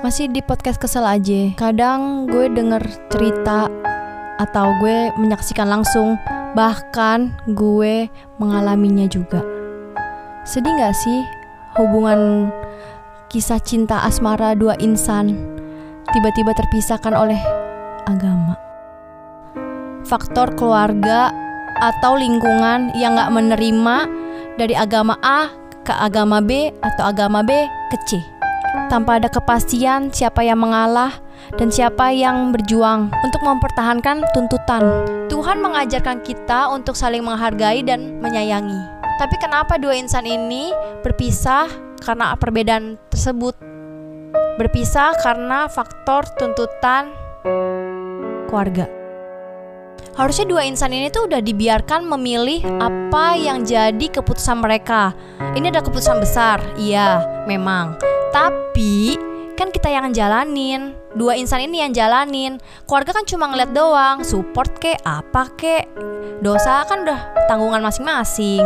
Masih di podcast kesel aja. Kadang gue denger cerita atau gue menyaksikan langsung, bahkan gue mengalaminya juga. Sedih gak sih hubungan kisah cinta asmara dua insan tiba-tiba terpisahkan oleh agama? Faktor keluarga atau lingkungan yang gak menerima dari agama A ke agama B atau agama B ke C tanpa ada kepastian siapa yang mengalah dan siapa yang berjuang untuk mempertahankan tuntutan. Tuhan mengajarkan kita untuk saling menghargai dan menyayangi. Tapi kenapa dua insan ini berpisah karena perbedaan tersebut? Berpisah karena faktor tuntutan keluarga. Harusnya dua insan ini tuh udah dibiarkan memilih apa yang jadi keputusan mereka. Ini ada keputusan besar, iya, memang. Tapi kan kita yang jalanin. Dua insan ini yang jalanin. Keluarga kan cuma ngeliat doang Support kek, apa kek. Dosa kan udah tanggungan masing-masing